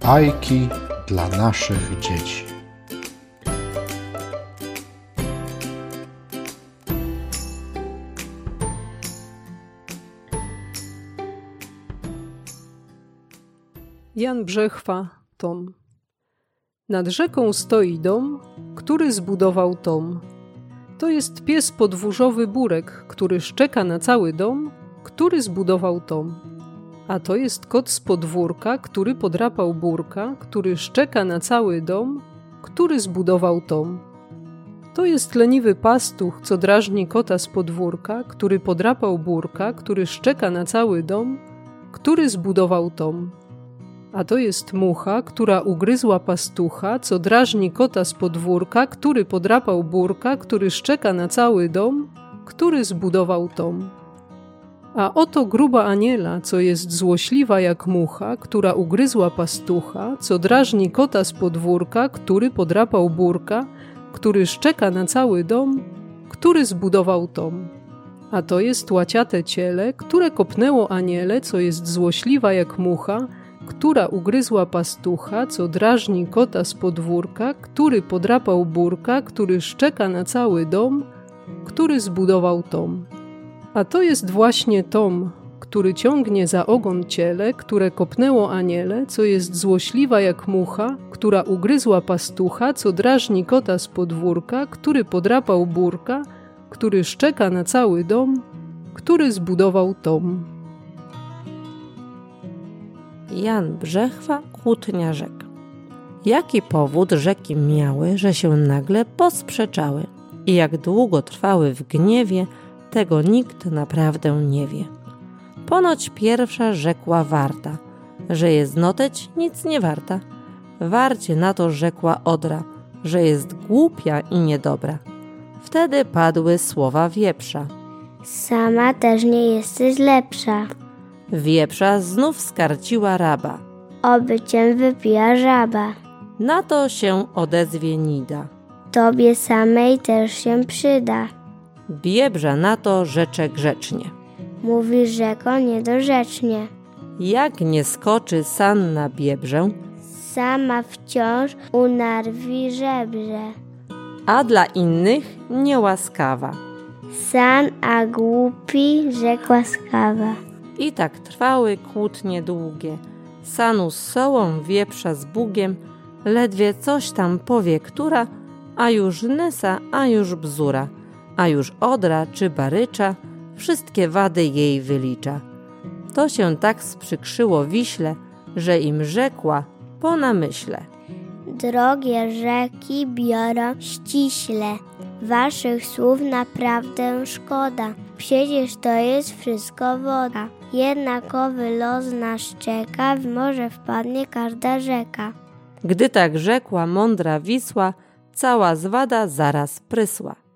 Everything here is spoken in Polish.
Bajki dla naszych dzieci. Jan Brzechwa, Tom. Nad rzeką stoi dom, który zbudował Tom. To jest pies podwórzowy Burek, który szczeka na cały dom, który zbudował Tom. A to jest kot z podwórka, który podrapał Burka, który szczeka na cały dom, który zbudował Tom. To jest leniwy pastuch, co drażni kota z podwórka, który podrapał Burka, który szczeka na cały dom, który zbudował Tom. A to jest mucha, która ugryzła pastucha, co drażni kota z podwórka, który podrapał burka, który szczeka na cały dom, który zbudował tom. A oto gruba aniela, co jest złośliwa jak mucha, która ugryzła pastucha, co drażni kota z podwórka, który podrapał burka, który szczeka na cały dom, który zbudował tom. A to jest łaciate ciele, które kopnęło aniele, co jest złośliwa jak mucha, która ugryzła pastucha, co drażni kota z podwórka, który podrapał burka, który szczeka na cały dom, który zbudował Tom. A to jest właśnie Tom, który ciągnie za ogon ciele, które kopnęło aniele, co jest złośliwa jak mucha, która ugryzła pastucha, co drażni kota z podwórka, który podrapał burka, który szczeka na cały dom, który zbudował Tom. Jan Brzechwa, Kłótnia Rzek. Jaki powód rzeki miały, że się nagle posprzeczały? I jak długo trwały w gniewie, tego nikt naprawdę nie wie. Ponoć pierwsza rzekła warta, że jest noteć nic nie warta. Warcie na to rzekła Odra, że jest głupia i niedobra. Wtedy padły słowa wieprza. Sama też nie jesteś lepsza. Wieprza znów skarciła raba. Oby cię wypiła żaba. Na to się odezwie Nida. Tobie samej też się przyda. Biebrza na to rzecze grzecznie. Mówisz rzeko niedorzecznie. Jak nie skoczy san na biebrzę, Sama wciąż unarwi żebrze. a dla innych niełaskawa. San, a głupi, rzekła skawa. I tak trwały kłótnie długie. Sanu z sołą, wieprza z Bugiem, ledwie coś tam powie która, a już Nysa, a już Bzura, a już Odra czy Barycza, wszystkie wady jej wylicza. To się tak sprzykrzyło Wiśle, że im rzekła po namyśle. Drogie rzeki biorą ściśle. Waszych słów naprawdę szkoda. Przecież to jest wszystko woda. Jednakowy los nas czeka, w morze wpadnie każda rzeka. Gdy tak rzekła mądra Wisła, cała zwada zaraz prysła.